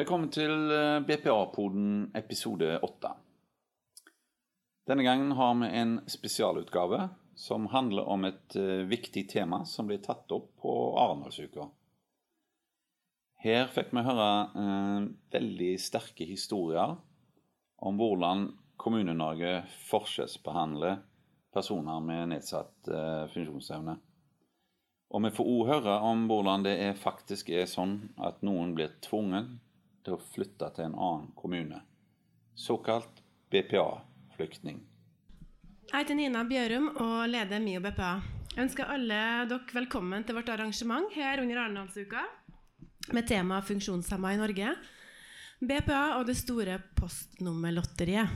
Velkommen til eh, BPA-poden episode 8. Denne gangen har vi en spesialutgave som handler om et uh, viktig tema som ble tatt opp på Arendalsuka. Her fikk vi høre eh, veldig sterke historier om hvordan Kommune-Norge forskjellsbehandler personer med nedsatt eh, funksjonsevne. Og vi får òg høre om hvordan det er faktisk er sånn at noen blir tvunget til å flytte til en annen kommune. Såkalt BPA-flyktning. Jeg heter Nina Bjørum og leder MIO BPA. Jeg ønsker alle dere velkommen til vårt arrangement her under Arendalsuka med tema funksjonshemma i Norge, BPA og det store postnummerlotteriet.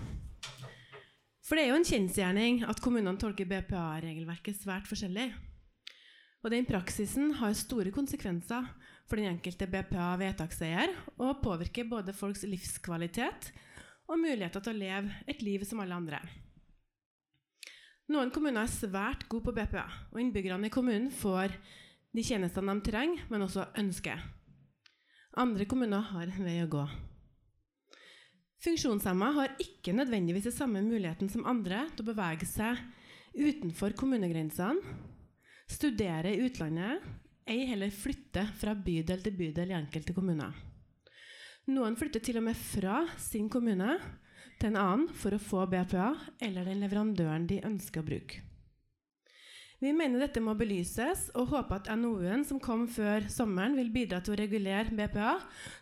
For det er jo en kjensgjerning at kommunene tolker BPA-regelverket svært forskjellig. Og den praksisen har store konsekvenser for den enkelte BPA-vedtakseier og påvirker både folks livskvalitet og muligheter til å leve et liv som alle andre. Noen kommuner er svært gode på BPA, og innbyggerne i kommunen får de tjenestene de trenger, men også ønsker. Andre kommuner har en vei å gå. Funksjonshemma har ikke nødvendigvis den samme muligheten som andre til å bevege seg utenfor kommunegrensene, studere i utlandet ei heller flytte fra bydel til bydel i enkelte kommuner. Noen flytter til og med fra sin kommune til en annen for å få BPA eller den leverandøren de ønsker å bruke. Vi mener dette må belyses, og håper at NOU-en som kom før sommeren, vil bidra til å regulere BPA,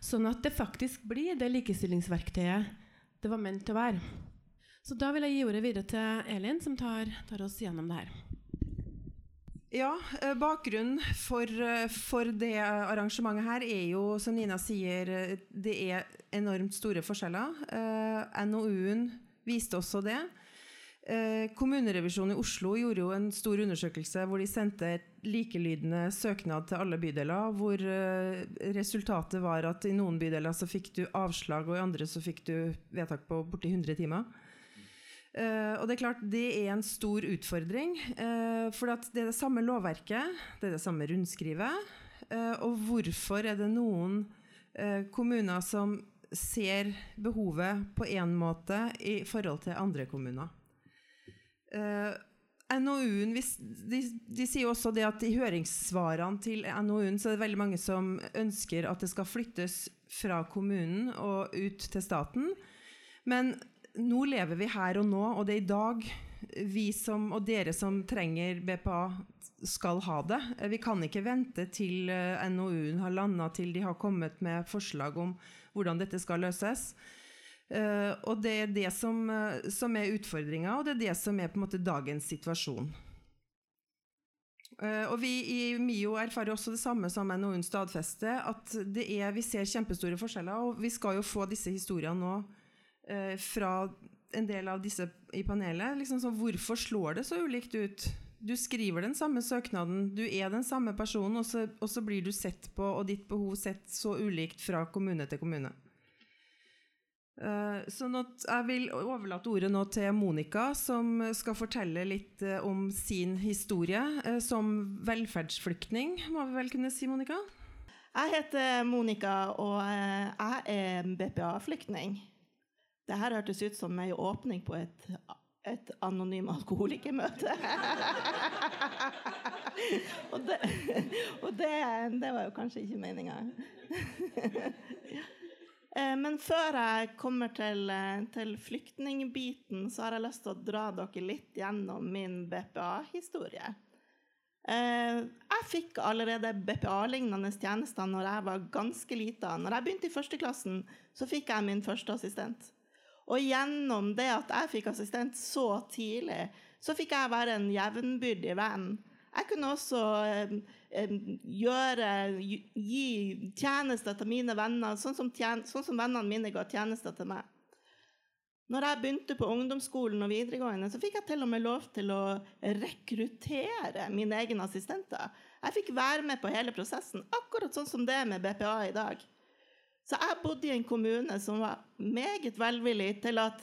sånn at det faktisk blir det likestillingsverktøyet det var ment til å være. Så da vil jeg gi ordet videre til Elin, som tar, tar oss gjennom det her. Ja, eh, Bakgrunnen for, eh, for, det arrangementet her er jo, som Nina sier, eh, det er enormt store forskjeller. NOU-en viste også det. Kommunerevisjonen i Oslo gjorde jo en stor undersøkelse hvor de sendte likelydende søknad til alle bydeler. Hvor resultatet var at i noen bydeler så fikk du avslag, og i andre så fikk du vedtak på borti 100 timer. Uh, og Det er klart det er en stor utfordring. Uh, for det er det samme lovverket, det er det samme rundskrivet. Uh, og hvorfor er det noen kommuner som ser behovet på én måte i forhold til andre kommuner? NOU-en, de, de, sier også det at I høringssvarene til NOU-en så er det veldig mange som ønsker at det skal flyttes fra kommunen og ut til staten. Men nå lever vi her og nå, og det er i dag vi som, og dere som trenger BPA, skal ha det. Vi kan ikke vente til eh, NOU-en har landa, til de har kommet med forslag om hvordan dette skal løses. Uh, og det er det som, som er utfordringa, og det er det som er på en måte dagens situasjon. Og Vi i MIO erfarer også det samme som NOU-en stadfester, at er, vi ser kjempestore forskjeller. Og vi skal jo få disse historiene nå eh, fra en del av disse i panelet. Liksom så, hvorfor slår det så ulikt ut? Du skriver den samme søknaden, du er den samme personen, og så, og så blir du sett på, og ditt behov sett så ulikt fra kommune til kommune. Uh, så nå, jeg vil overlate ordet nå til Monica, som skal fortelle litt uh, om sin historie uh, som velferdsflyktning, må vi vel kunne si, Monica? Jeg heter Monica, og jeg er BPA-flyktning. Det her hørtes ut som ei åpning på et, et anonym alkoholikermøte. og det, og det, det, var jo kanskje ikke meninga. Eh, men før jeg kommer til, til flyktningbiten, så har jeg lyst til å dra dere litt gjennom min BPA-historie. Eh, jeg fikk allerede BPA-lignende tjenester når jeg var ganske lita. Når jeg begynte i førsteklassen, så fikk jeg min første assistent. Og gjennom det at jeg fikk assistent så tidlig, så fikk jeg være en jevnbyrdig venn. Jeg kunne også eh, gjøre, gi tjenester til mine venner, sånn som, tjen, sånn som vennene mine ga tjenester til meg. Når jeg begynte på ungdomsskolen og videregående, så fikk jeg til og med lov til å rekruttere mine egne assistenter. Jeg fikk være med på hele prosessen, akkurat sånn som det er med BPA i dag. Så jeg bodde i en kommune som var meget velvillig til at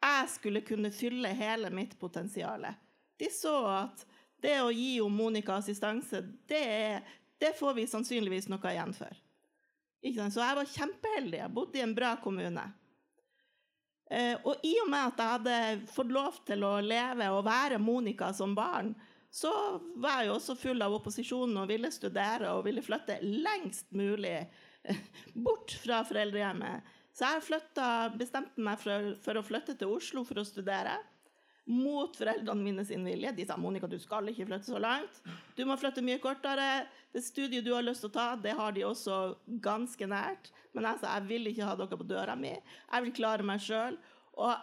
jeg skulle kunne fylle hele mitt potensial. De så at det å gi Monica assistanse, det, det, får vi sannsynligvis noe igjen for. Så jeg var kjempeheldig. Jeg bodde i en bra kommune. Eh, og i og med at jeg hadde fått lov til å leve og være Monica som barn, så var jeg jo også full av opposisjon og ville studere og ville flytte lengst mulig bort fra foreldrehjemmet. Så jeg flytta, bestemte meg for, for, å flytte til Oslo for å studere. Mot foreldrene mine sin vilje. De sa Monica, du skal ikke flytte så langt. Du må flytte mye kortere. Det studiet du har lyst til å ta, det har de også ganske nært. Men jeg sa jeg vil ikke ha dere på døra mi. Jeg vil klare meg sjøl. Og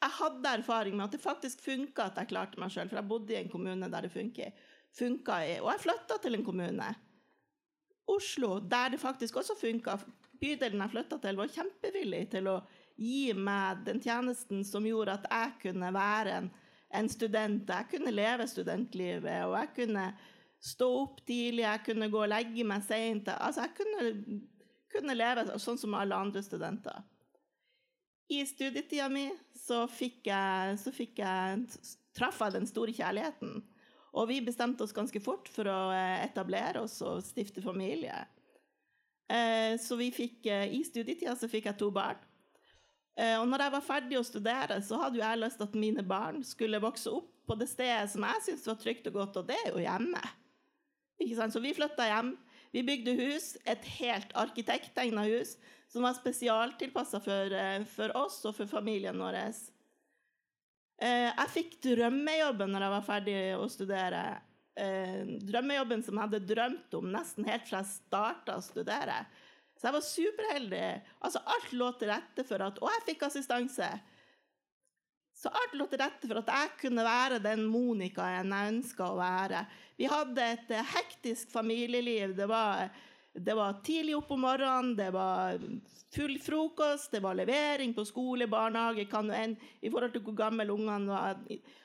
jeg hadde erfaring med at det faktisk funka at jeg klarte meg sjøl, for jeg bodde i en kommune der det. Funka. Og jeg flytta til en kommune, Oslo, der det faktisk også funka. Bydelen jeg flytta til, var kjempevillig til å gi meg den tjenesten som gjorde at jeg kunne være en, en student. Jeg kunne leve studentlivet, og jeg kunne stå opp tidlig, jeg kunne gå og legge meg seint. Altså, jeg kunne, kunne, leve sånn som alle andre studenter. I studietida mi så fikk jeg, så fikk jeg traff jeg den store kjærligheten. Og vi bestemte oss ganske fort for å eh, etablere oss og stifte familie. Eh, så vi fikk, eh, i studietida så fikk jeg to barn. Og når jeg var ferdig å studere, så hadde jeg lyst til at mine barn skulle vokse opp på det stedet som jeg syntes var trygt og godt, og det er jo hjemme. Så vi flytta hjem. Vi bygde hus, et helt arkitekttegna hus, som var spesialtilpassa for, for, oss og for familien vår. Eh, jeg fikk drømmejobben når jeg var ferdig å studere. Eh, drømmejobben som jeg hadde drømt om nesten helt fra jeg starta å studere. Så jeg var superheldig. Altså, alt lå til rette for at Og jeg fikk assistanse. Så alt lå til rette for at jeg kunne være den Monica jeg ønska å være. Vi hadde et eh, hektisk familieliv. Det var, det var tidlig opp om morgenen, det var full frokost, det var levering på skole, barnehage enn, I forhold til hvor gammel ungene var.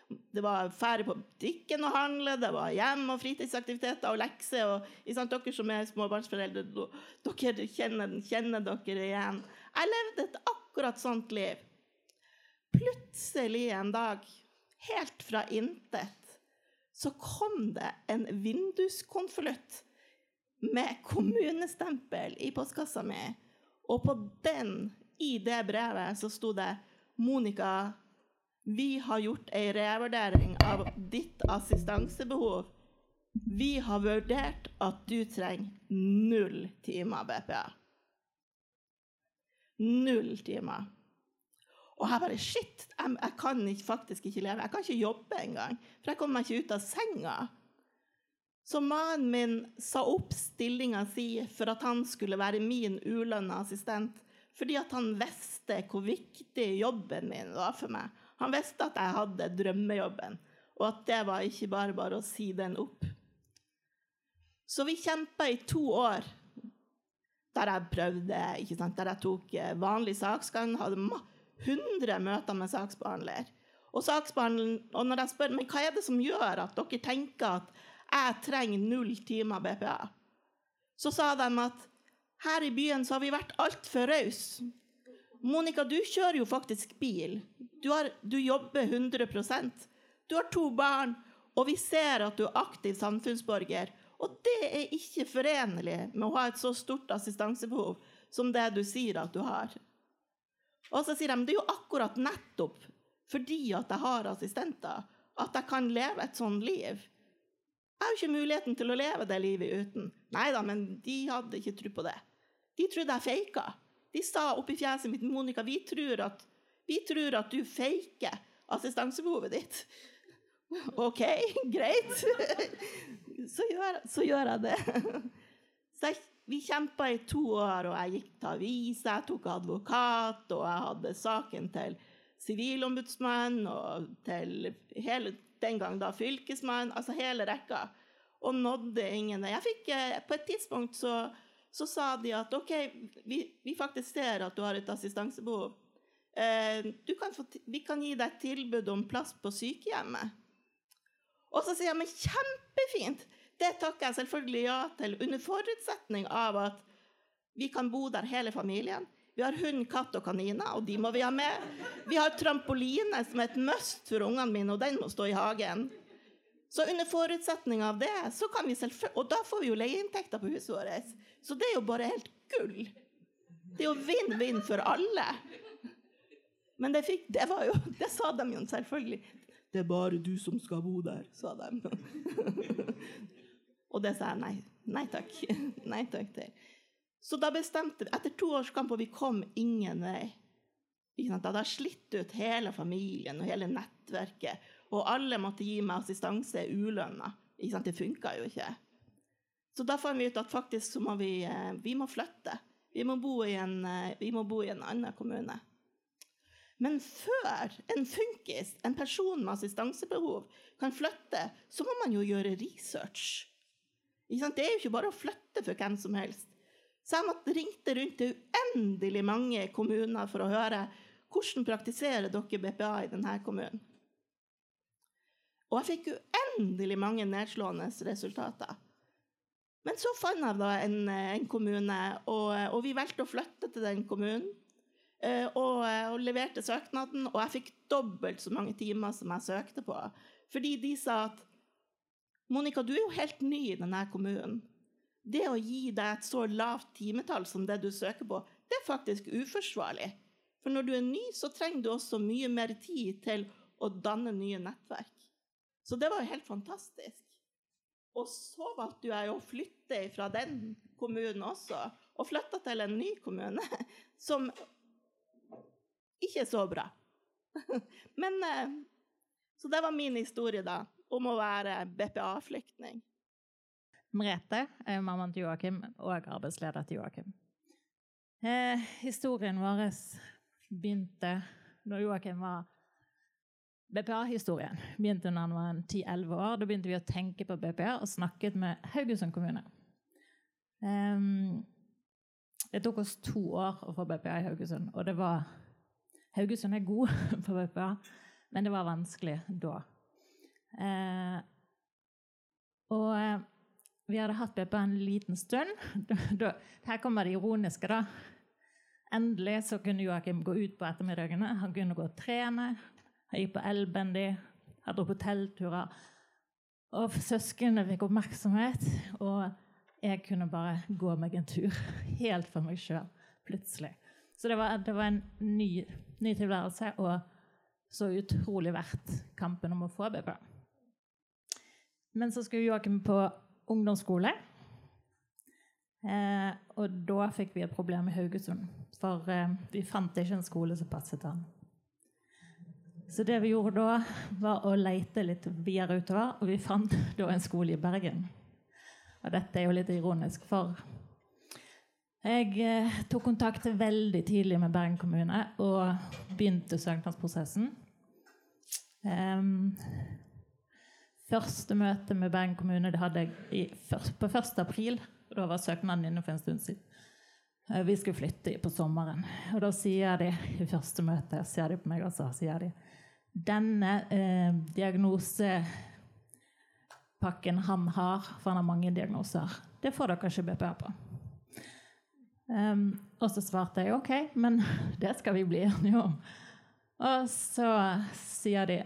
Det var ferie på butikken og handle, det var hjem og fritidsaktiviteter og lekser. Og, dere som er småbarnsforeldre, dere kjenner, kjenner dere igjen. Jeg levde et akkurat sånt liv. Plutselig en dag, helt fra intet, så kom det en vinduskonvolutt med kommunestempel i postkassa mi. Og på den, i det brevet, så sto det 'Monica, vi har gjort ei revurdering av ditt assistansebehov. Vi har vurdert at du trenger null timer BPA. Null timer. Og jeg bare Shit, jeg, jeg kan ikke, faktisk ikke leve. Jeg kan ikke jobbe engang. For jeg kommer meg ikke ut av senga. Så mannen min sa opp stillinga si for at han skulle være min ulønna assistent. Fordi at han visste hvor viktig jobben min var for meg. Han visste at jeg hadde drømmejobben, og at det var ikke bare bare å si den opp. Så vi kjempa i to år der jeg prøvde, der jeg tok vanlig saksgang. hadde 100 møter med saksbehandler. Og, og når jeg spør men hva er det som gjør at dere tenker at jeg trenger null timer BPA, så sa de at her i byen så har vi vært altfor rause. Monica, du kjører jo faktisk bil. Du, har, du jobber 100% Du har to barn, og vi ser at du er aktiv samfunnsborger. Og det er ikke forenlig med å ha et så stort assistansebehov som det du sier at du har. Og så sier de det er jo akkurat nettopp fordi at jeg har assistenter, at jeg kan leve et sånt liv. Jeg har jo ikke muligheten til å leve det livet uten. Nei da, men de hadde ikke tro på det. De trodde jeg faka. De sa oppi fjeset mitt Monica, vi tror at, vi tror at du feiker assistansebehovet ditt. OK, greit. Så gjør, så gjør jeg det. Så jeg vi kjempa i to år, og jeg gikk til avis, jeg tok advokat, og jeg hadde saken til Sivilombudsmannen og til hele, den gang da fylkesmann, altså hele rekka, og nådde ingen Jeg fikk, eh, På et tidspunkt så, så sa de at OK, vi, vi, faktisk ser at du har et assistansebehov. Eh, kan få, vi kan gi deg et tilbud om plass på sykehjemmet. Og så sier jeg men kjempefint! Det takker jeg selvfølgelig ja til, under forutsetning av at vi kan bo der hele familien. Vi har hund, katt og kaniner, og de må vi ha med. Vi har trampoline som er et must for ungene mine, og den må stå i hagen. Så under forutsetning av det, så kan vi Og da får vi jo leieinntekter på huset vårt. Så det er jo bare helt gull. Det er jo vinn-vinn for alle. Men det, fikk, det, var jo, det sa de jo selvfølgelig. Det er bare du som skal bo der, sa de. og det sa jeg nei. Nei takk. Nei takk til. Så da bestemte vi Etter to års kamp, og vi kom ingen vei Da hadde jeg slitt ut hele familien og hele nettverket, og alle måtte gi meg assistanse ulønna. Det funka jo ikke. Så da fant vi ut at faktisk må vi, eh, vi må flytte. Vi må, en, eh, vi må bo i en annen kommune. Men før en funkis, en person med assistansebehov, kan flytte, så må man jo gjøre research. Det er jo ikke bare å flytte for hvem som helst. Så jeg måtte ringte rundt til uendelig mange kommuner for å høre hvordan praktiserer dere BPA i denne kommunen. Og jeg fikk uendelig mange nedslående resultater. Men så fant jeg da en, en kommune, og, og, vi valgte å flytte til den kommunen. Eh, og, og, leverte søknaden, og jeg fikk dobbelt så mange timer som jeg søkte på. Fordi de sa at Monica, du er jo helt ny i denne kommunen. Det å gi deg et så lavt timetall som det du søker på, det er faktisk uforsvarlig. For når du er ny, så trenger du også mye mer tid til å danne nye nettverk. Så det var jo helt fantastisk. Og så valgte jeg å flytte fra den kommunen også, og flytta til en ny kommune som ikke er så bra. Men eh, Så det var min historie, da, om å være BPA-flyktning. Merete er mammaen til Joakim og arbeidsleder til Joakim. Eh, historien vår begynte når Joakim var BPA-historien begynte når han var 10-11 år. Da begynte vi å tenke på BPA og snakket med Haugesund kommune. Um, det tok oss to år å få BPA i Haugesund, og det var Haugesund er god på BPA, men det var vanskelig da. Uh, og uh, vi hadde hatt BPA en liten stund. Her kommer det ironiske, da. Endelig så kunne Joakim gå ut på ettermiddagene. Han kunne gå og trene. Han gikk på elbendy. Han dro på teltturer. Og søsknene fikk oppmerksomhet, og jeg kunne bare gå meg en tur. Helt for meg sjøl, plutselig. Så det var, det var en ny, ny, tilværelse, og så utrolig verdt kampen om å få BPA. Men så skulle Joakim på ungdomsskole. Eh, og da fikk vi et problem i Haugesund. For eh, vi fant ikke en skole som passet han. Så det vi gjorde da, var å leite litt videre utover, og vi fant da en skole i Bergen. Og dette er jo litt ironisk, for jeg eh, tok kontakt veldig tidlig med Bergen kommune og begynte søknadsprosessen. Um, første møte med Bergen kommune det hadde jeg på 1. april. Da var søknaden inne for en stund siden. Uh, vi skulle flytte på sommeren. Og da sier de i første møte ser de på meg altså, sier de, denne eh, diagnosepakken han har, for han har mange diagnoser, det får dere ikke BPA på. Um, og så svarte jeg OK, men det skal vi bli enige om. Og så sier de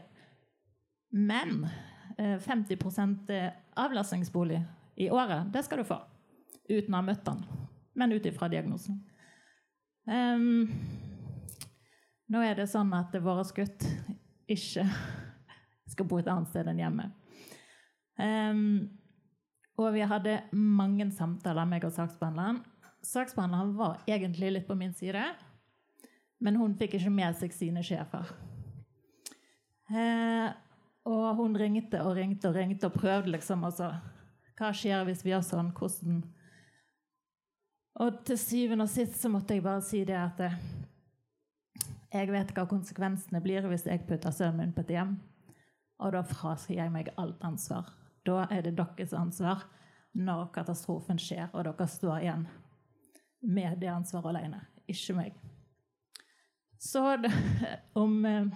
Men eh, 50% avlastningsbolig i året, det skal du få. Uten å ha møtt han, men ut ifra diagnosen. Um, nå er det sånn at våre gutt ikke skal bo et annet sted enn hjemme. Um, og vi hadde mange samtaler, meg og saksbehandleren. Saksbehandleren var egentlig litt på min side, men hun fikk ikke med seg sine sjefer. Uh, og hun ringte og ringte og ringte og prøvde liksom altså, Hva skjer hvis vi gjør sånn? Hvordan Og til syvende og sist så måtte jeg bare si det at det, jeg vet hva konsekvensene blir hvis jeg putter sønnen min på et hjem. Og da fraskriver jeg meg alt ansvar. Da er det deres ansvar når katastrofen skjer, og dere står igjen med det ansvaret alene. Ikke meg. Så om eh,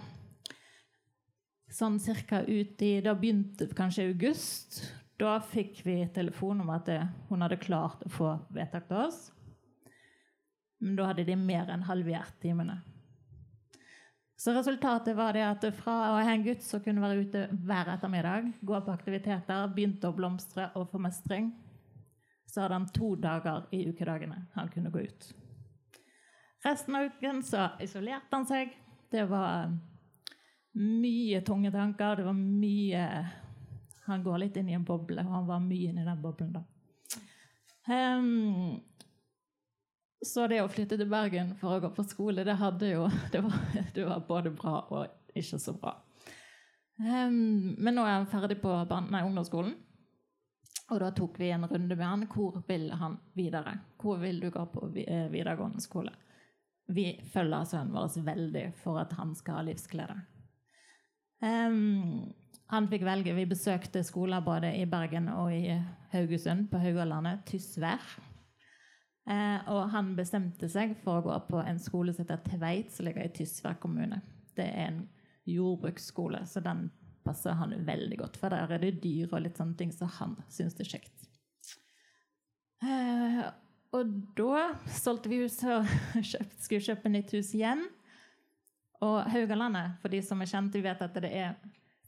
sånn cirka ut i Da begynte kanskje august. Da fikk vi telefon om at hun hadde klart å få vedtak til oss. Men da hadde de mer enn halvert timene. Så resultatet var det at fra å ha en gutt som kunne være ute hver ettermiddag, gå på aktiviteter, begynte å blomstre og få mestring, så hadde han to dager i ukedagene han kunne gå ut. Resten av uken så isolerte han seg. Det var mye tunge tanker. Det var mye Han går litt inn i en boble, og han var mye inni den boblen da. Um, så det å flytte til Bergen for å gå på skole, det hadde jo Det var, det var både bra og ikke så bra. Um, men nå er han ferdig på nei, ungdomsskolen. Og da tok vi en runde med han. Hvor vil han videre? Hvor vil du gå på eh, videregående skole? Vi følger sønnen vår veldig for at han skal ha livsglede. Um, han fikk velge. Vi besøkte skoler både i Bergen og i Haugesund, på Haugalandet. Tysvær. Eh, og han bestemte seg for å gå på en skole som heter Tveit, som ligger i Tysvær kommune. Det er en jordbruksskole, så den passer han veldig godt. For der er det dyr og litt sånne ting så han syns er kjekt. Eh, og da solgte vi huset og kjøpt, skulle kjøpe nytt hus igjen. Og Haugalandet, for de som er kjent, vi vet at det er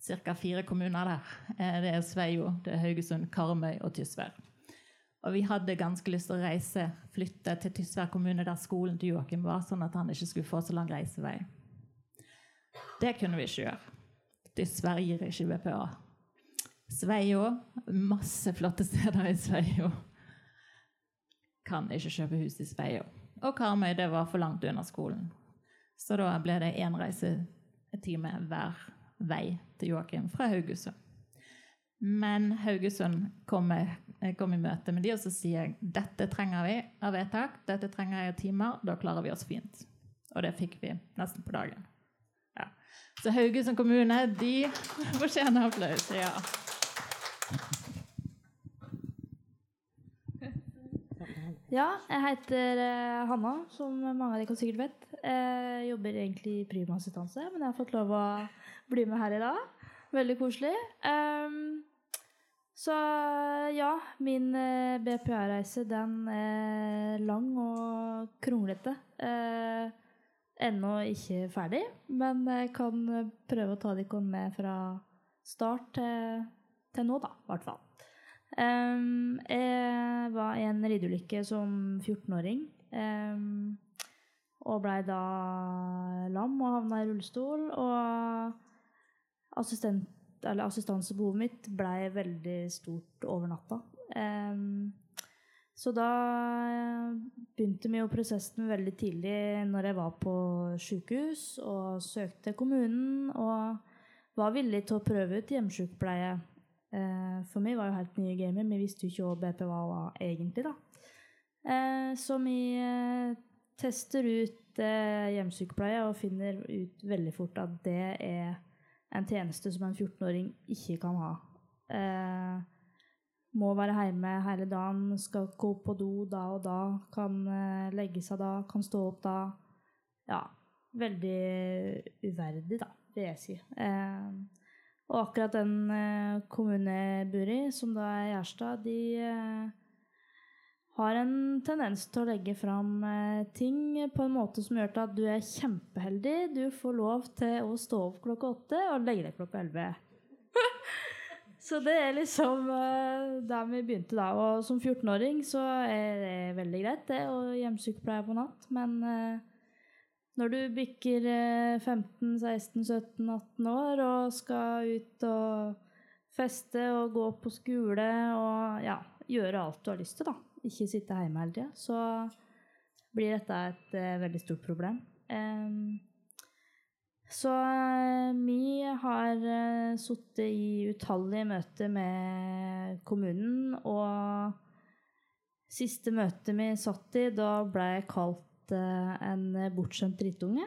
ca. fire kommuner der. Uh, det er Sveio, det er Haugesund, Karmøy og Tysvær. Og vi hadde ganske lyst til å reise, flytte til Tysvær kommune, der skolen til Joakim var, sånn at han ikke skulle få så lang reisevei. Det kunne vi ikke gjøre. Tysvær gir ikke BPA. Sveio, masse flotte steder i Sveio. Kan ikke kjøpe hus i Sveio. Og Karmøy, det var for langt unna skolen. Så da ble det én reisetime hver vei til Joakim fra Haugesund. Men Haugesund kom, kom, i møte med de, og så sier jeg dette trenger vi av vedtak, dette trenger jeg timer, da klarer vi oss fint. Og det fikk vi nesten på dagen. Så Haugesund kommune, de fortjener applaus. Ja. Ja, jeg heter uh, Hanna, som mange av dere sikkert vet. Jeg jobber egentlig i Prima-assistanse, men jeg har fått lov å bli med her i dag. Veldig koselig. Um, så ja, min uh, BPA-reise den er lang og kronglete. Uh, ennå ikke ferdig, men jeg kan prøve å ta dere med fra start til, til nå, da, i hvert fall. Um, jeg var i en rideulykke som 14-åring. Um, og blei da lam og havna i rullestol. Og assistent, assistansebehovet mitt blei veldig stort over natta. Um, så da begynte vi jo prosessen veldig tidlig når jeg var på sykehus og søkte kommunen og var villig til å prøve ut hjemmesykepleie. Eh, for meg var jo helt nye gamer. Vi visste jo ikke hva BPA var egentlig, da. Eh, så vi eh, tester ut hjemmesykepleie og finner ut veldig fort at det er en tjeneste som en 14-åring ikke kan ha må være hjemme hele dagen, skal gå på do da og da, kan legge seg da, kan stå opp da. Ja, veldig uverdig, da, vil jeg si. Uh, og akkurat den uh, kommunen jeg bor i, som da er Gjerstad, de har en tendens til å legge fram ting på en måte som gjør at du er kjempeheldig. Du får lov til å stå opp klokka åtte og legge deg klokka elleve. Så det er liksom uh, der vi begynte da. Og som 14-åring så er det veldig greit, det å hjemmesykepleie på natt. Men når du bikker uh, 15, 16, 17, 18 år og skal ut og feste og gå på skole og ja, gjøre alt du har lyst til, da. Ikke sitte hjemme hele tida, så blir dette et uh, veldig stort problem. Um, så vi eh, har uh, sittet i utallige møter med kommunen, og siste møtet vi satt i, da ble jeg kalt uh, en bortskjemt drittunge.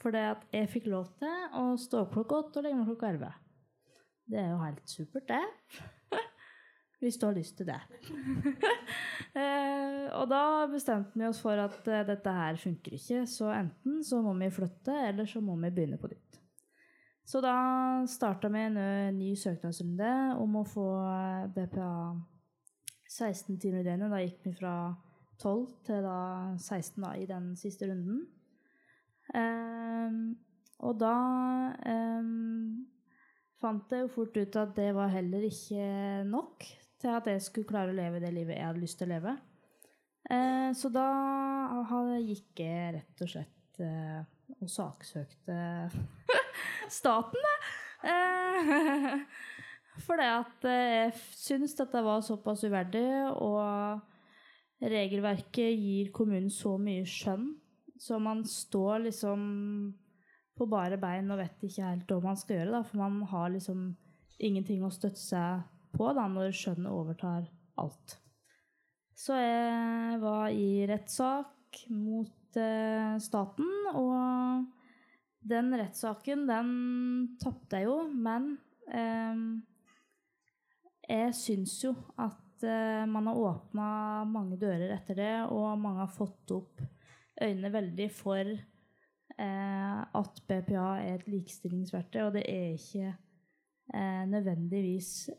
Fordi at jeg fikk lov til å stå opp klokka åtte og legge meg klokka elleve. Det er jo helt supert, det hvis du har lyst til det. eh, og da bestemte vi oss for at eh, dette her funker ikke, så enten så må vi flytte, eller så må vi begynne på nytt. Så da starta vi en ny søknadsrunde om å få eh, BPA 16 timer i døgnet. Da gikk vi fra 12 til da 16 da, i den siste runden. Um, og da um, fant jeg jo fort ut at det var heller ikke nok til at jeg skulle klare å leve det livet jeg hadde lyst til å leve. Uh, så da gikk jeg rett og slett uh, og saksøkte staten, da. Uh, for det at jeg syns dette var såpass uverdig, og regelverket gir kommunen så mye skjønn, så man står liksom på bare bein og vet ikke helt hva man skal gjøre, da, for man har liksom ingenting å støtte seg på da, når skjønnet overtar alt. Så jeg var i rettssak mot eh, staten, og den rettssaken, den tapte jeg jo, men eh, jeg syns jo at eh, man har åpna mange dører etter det, og mange har fått opp øynene veldig for eh, at BPA er et likestillingsverktøy, og det er ikke eh, nødvendigvis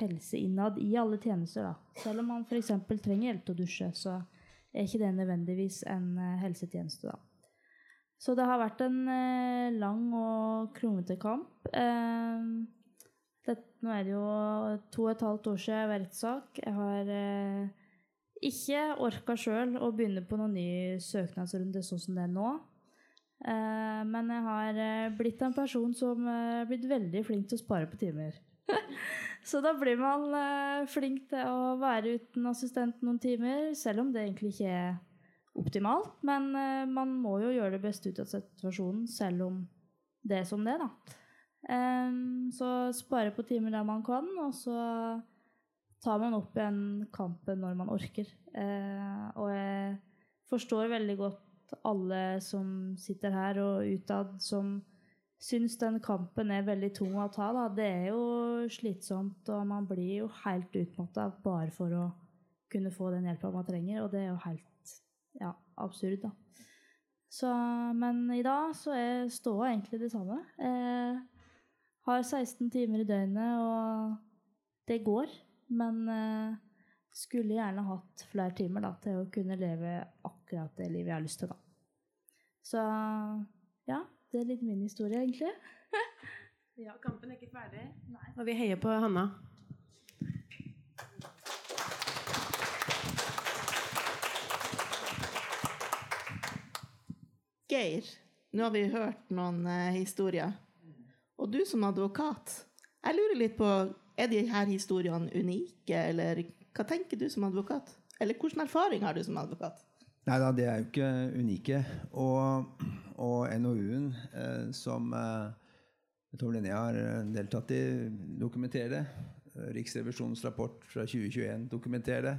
helse innad i alle tjenester. Da. Selv om man f.eks. trenger hjelp til å dusje, så er ikke det nødvendigvis en helsetjeneste. Da. Så det har vært en lang og kronglete kamp. Eh, det, nå er det jo to og et halvt år siden rettssak. Jeg har eh, ikke orka sjøl å begynne på noen ny søknadsrunde sånn som det er nå. Eh, men jeg har eh, blitt en person som eh, er blitt veldig flink til å spare på timer. Så da blir man eh, flink til å være uten assistent noen timer, selv om det egentlig ikke er optimalt. Men eh, man må jo gjøre det beste ut av situasjonen, selv om det er som det, da. Eh, så spare på timer der man kan, og så tar man opp igjen kampen når man orker. Uh, og jeg forstår veldig godt alle som sitter her og utad, som syns den kampen er veldig tung å ta. Da. Det er jo slitsomt, og man blir jo helt utmatta bare for å kunne få den hjelpa man trenger, og det er jo helt ja, absurd, da. Så, men i dag så er ståa egentlig det samme. Jeg har 16 timer i døgnet, og det går. Men eh, skulle gjerne hatt flere timer da, til å kunne leve akkurat det livet jeg har lyst til. Da. Så ja, det er litt min historie, egentlig. Ja, kampen er ikke ferdig, og vi heier på Hanna. Geir, nå har vi hørt noen eh, historier. Og du som advokat, jeg lurer litt på, er de her historiene unike, eller hva tenker du som advokat? Eller hvilken erfaring har du som advokat? Nei da, det er jo ikke unike. Og, og NOU-en eh, som eh, Tove Linnea har eh, deltatt i, dokumenterer det. Riksrevisjonens rapport fra 2021 dokumenterer det.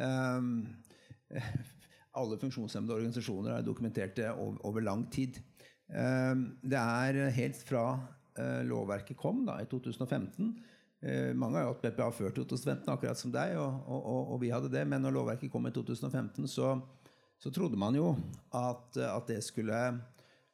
Um, alle funksjonshemmede organisasjoner har dokumentert det over, over lang tid. Um, det er helt fra uh, lovverket kom da, i 2015 uh, Mange har jo hatt BPA før 2015, akkurat som deg, og, og, og, vi hadde det. Men når lovverket kom i 2015, så, så trodde man jo at, at det skulle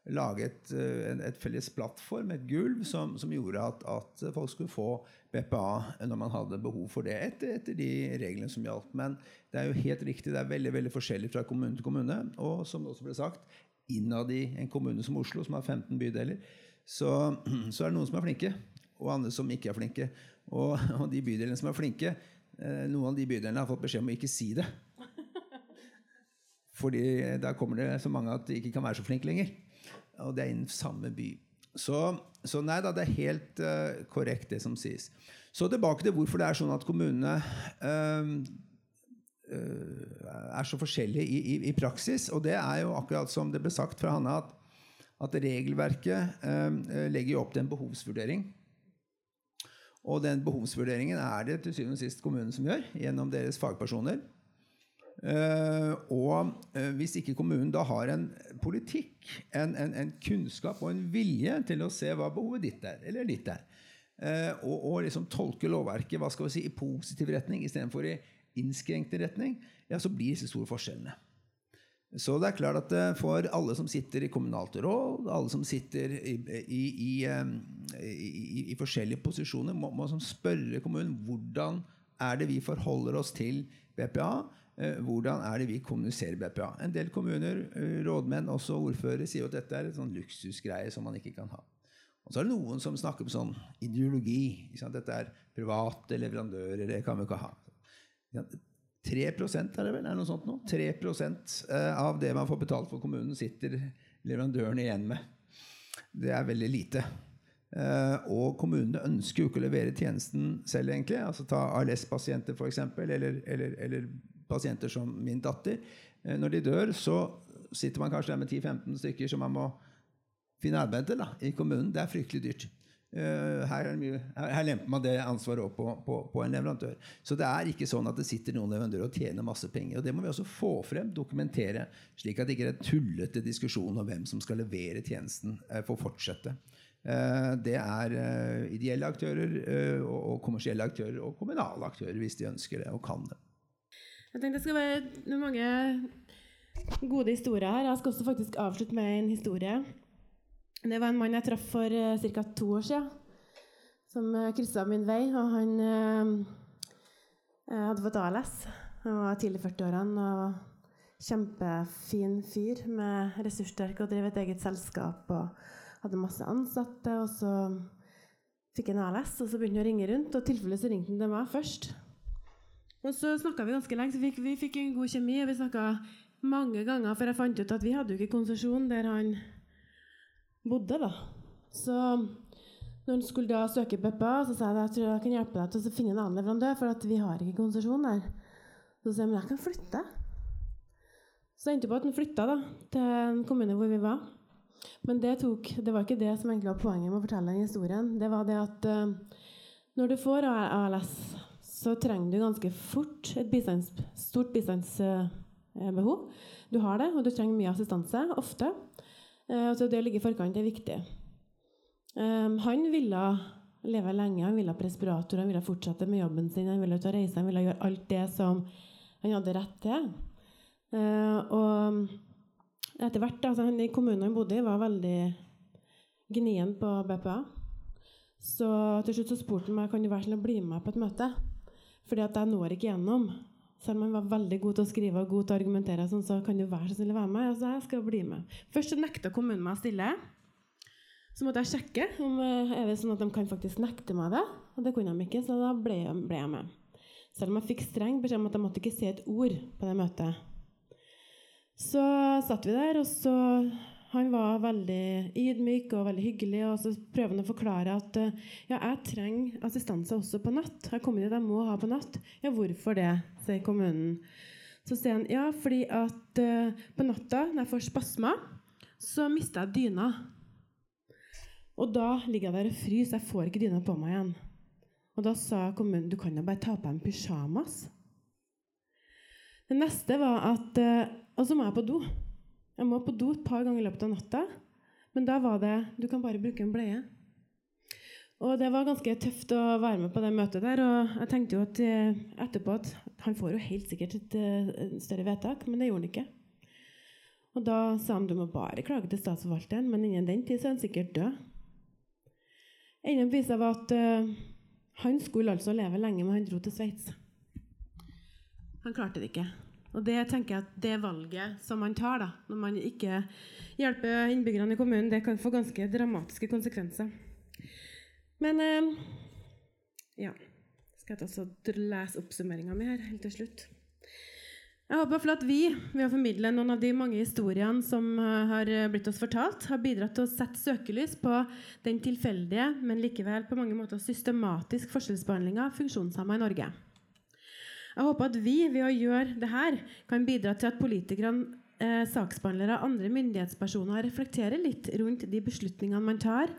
lage et, et felles plattform, et gulv, som, som gjorde at, at, folk skulle få BPA når man hadde behov for det, etter, etter, de reglene som gjaldt. Men det er jo helt riktig, det er veldig veldig forskjellig fra kommune til kommune. Og som det også ble sagt, innad i en kommune som Oslo, som har 15 bydeler, så, så er det noen som er flinke, og andre som ikke er flinke. Og, og de bydelene som er flinke, noen av de bydelene har fått beskjed om å ikke si det. Fordi da kommer det så mange at de ikke kan være så flinke lenger og det er innen samme by. Så, så, nei da, det er helt uh, korrekt, det som sies. Så tilbake til hvorfor det er sånn at kommunene uh, er så forskjellige i, i, i, praksis. Og det er jo akkurat som det ble sagt fra Hanne, at, at regelverket legger jo opp til en behovsvurdering. Og den behovsvurderingen er det til syvende og sist kommunen som gjør, gjennom deres fagpersoner. Eh, og uh, hvis ikke kommunen da har en politikk, en, en, en, kunnskap og en vilje til å se hva behovet ditt er, eller ditt er, eh, og, og, liksom tolke lovverket hva skal vi si, i positiv retning istedenfor i innskrenkende retning, ja, så blir disse store forskjellene. Så det er klart at for alle som sitter i kommunalt råd, alle som sitter i, i, i, i forskjellige posisjoner, må, må spørre kommunen hvordan er det vi forholder oss til BPA Eh, hvordan er det vi kommuniserer BPA. En del kommuner, eh, rådmenn, også ordførere, sier at dette er et sånn luksusgreie som man ikke kan ha. Og så er det noen som snakker om sånn ideologi. Dette er private leverandører, det kan vi ikke ha. 3 er det vel, er noe sånt nå? 3 eh, av det man får betalt for kommunen, sitter leverandøren igjen med. Det er veldig lite. Uh, og kommunene ønsker jo ikke å levere tjenesten selv, egentlig. Altså Ta ALS-pasienter, f.eks., eller, eller, eller pasienter som min datter. Uh, når de dør, så sitter man kanskje der med 10-15 stykker som man må finne arbeid til da, i kommunen. Det er fryktelig dyrt. Uh, her, mye, her, lemper man det ansvaret opp på, på, på, en leverandør. Så det er ikke sånn at det sitter noen leverandører og tjener masse penger. og Det må vi også få frem, dokumentere, slik at det ikke er tullete diskusjon om hvem som skal levere tjenesten, uh, får fortsette. Eh, det er eh, ideelle aktører eh, og kommersielle aktører og kommunale aktører, hvis de ønsker det og kan det. Jeg tenkte det skal være mange gode historier her. Jeg skal også faktisk avslutte med en historie. Det var en mann jeg traff for ca. to år siden, som kryssa min vei. og Han hadde fått ALS. Han var tidlig i 40-årene og kjempefin fyr med ressurssterk og drev et eget selskap. og hadde masse ansatte, og så fikk han ALS, og så begynte han å ringe rundt. Og tilfellet så ringte han til meg først. Og så snakka vi ganske lenge, så fikk, vi fikk en god kjemi. Og vi snakka mange ganger før jeg fant ut at vi hadde jo ikke konsesjon der han bodde, da. Så når han skulle da søke BPA, så sa jeg at jeg tror jeg kan hjelpe deg til å finne en annen leverandør, for at vi har ikke konsesjon der. Så sa jeg men jeg kan flytte. Så endte det på at han flytta da, til en kommune hvor vi var. Men det, tok, det, var ikke det som egentlig var poenget med å fortelle den historien. Det var det at uh, når du får ALS, så trenger du ganske fort et bistands, stort bistandsbehov. Du har det, og du trenger mye assistanse. Ofte. Uh, så det å ligge i forkant er viktig. han ville leve lenge, han ville ha respirator, han ville fortsette med jobben sin, han ville ut og reise, han ville gjøre alt det som han hadde rett til. og etter hvert, altså, I kommunen han bodde i, var veldig gnien på BPA. Så til slutt så spurte han meg kan du være snill å bli med på et møte. Fordi at jeg når ikke gjennom. Selv om han var veldig god til å skrive og god til å argumentere, sånn, så kan du være så snill å være med. Altså, jeg skal bli med. Først så nekta kommunen meg å stille. Så måtte jeg sjekke om eh, er det sånn at de kan faktisk nekte meg det. Og det kunne de ikke, så da ble, ble jeg med. Selv om jeg fikk streng beskjed om at jeg måtte ikke si et ord på det møtet. Så satt vi der, og så Han var veldig ydmyk og veldig hyggelig. Og så prøver han å forklare at ja, jeg trenger assistanse også på natt. Jeg kommer dit jeg må ha på natt. Ja, hvorfor det? sier kommunen. Så sier han ja, fordi at uh, på natta når jeg får spasmer, så mister jeg dyna. Og da ligger jeg der og fryser. Jeg får ikke dyna på meg igjen. Og da sa kommunen du kan jo bare ta på deg en pysjamas. Det neste var at uh, og så må jeg på do. Jeg må på do et par ganger i løpet av natta. Men da var det Du kan bare bruke en bleie. Og det var ganske tøft å være med på det møtet der. Og jeg tenkte jo at eh, etterpå at han får jo helt sikkert et, eh, større vedtak, men det gjorde han ikke. Og da sa han du må bare klage til statsforvalteren, men innen den tid så er han sikkert død. Enden på visa var at uh, han skulle altså leve lenge, men han dro til Sveits. Han klarte det ikke. Og det tenker jeg at det valget som man tar da, når man ikke hjelper innbyggerne i kommunen, det kan få ganske dramatiske konsekvenser. Men eh, ja Skal jeg også lese oppsummeringa mi her helt til slutt. Jeg håper at vi ved å formidle noen av de mange historiene som eh, har blitt oss fortalt, har bidratt til å sette søkelys på den tilfeldige, men likevel på mange måter systematisk forskjellsbehandlinga av funksjonshemma i Norge. Jeg håper at vi ved å gjøre det her kan bidra til at politikere, eh, saksbehandlere og andre myndighetspersoner reflekterer litt rundt de beslutningene man tar,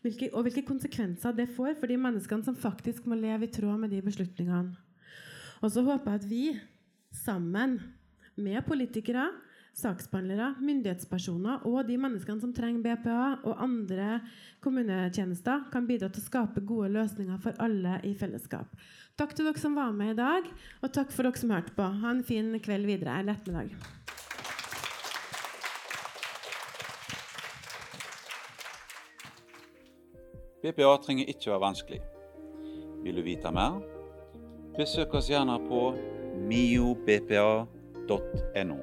hvilke, og hvilke konsekvenser det får for de menneskene som faktisk må leve i tråd med de beslutningene. Og så håper jeg at vi sammen med politikere, saksbehandlere, myndighetspersoner og de menneskene som trenger BPA og andre kommunetjenester, kan bidra til å skape gode løsninger for alle i fellesskap. Takk til dere som var med i dag, og takk for dere som hørte på. Ha en fin kveld videre. Eller ettermiddag. BPA trenger ikke være vanskelig. Vil du vite mer? Besøk oss gjerne på miobpa.no.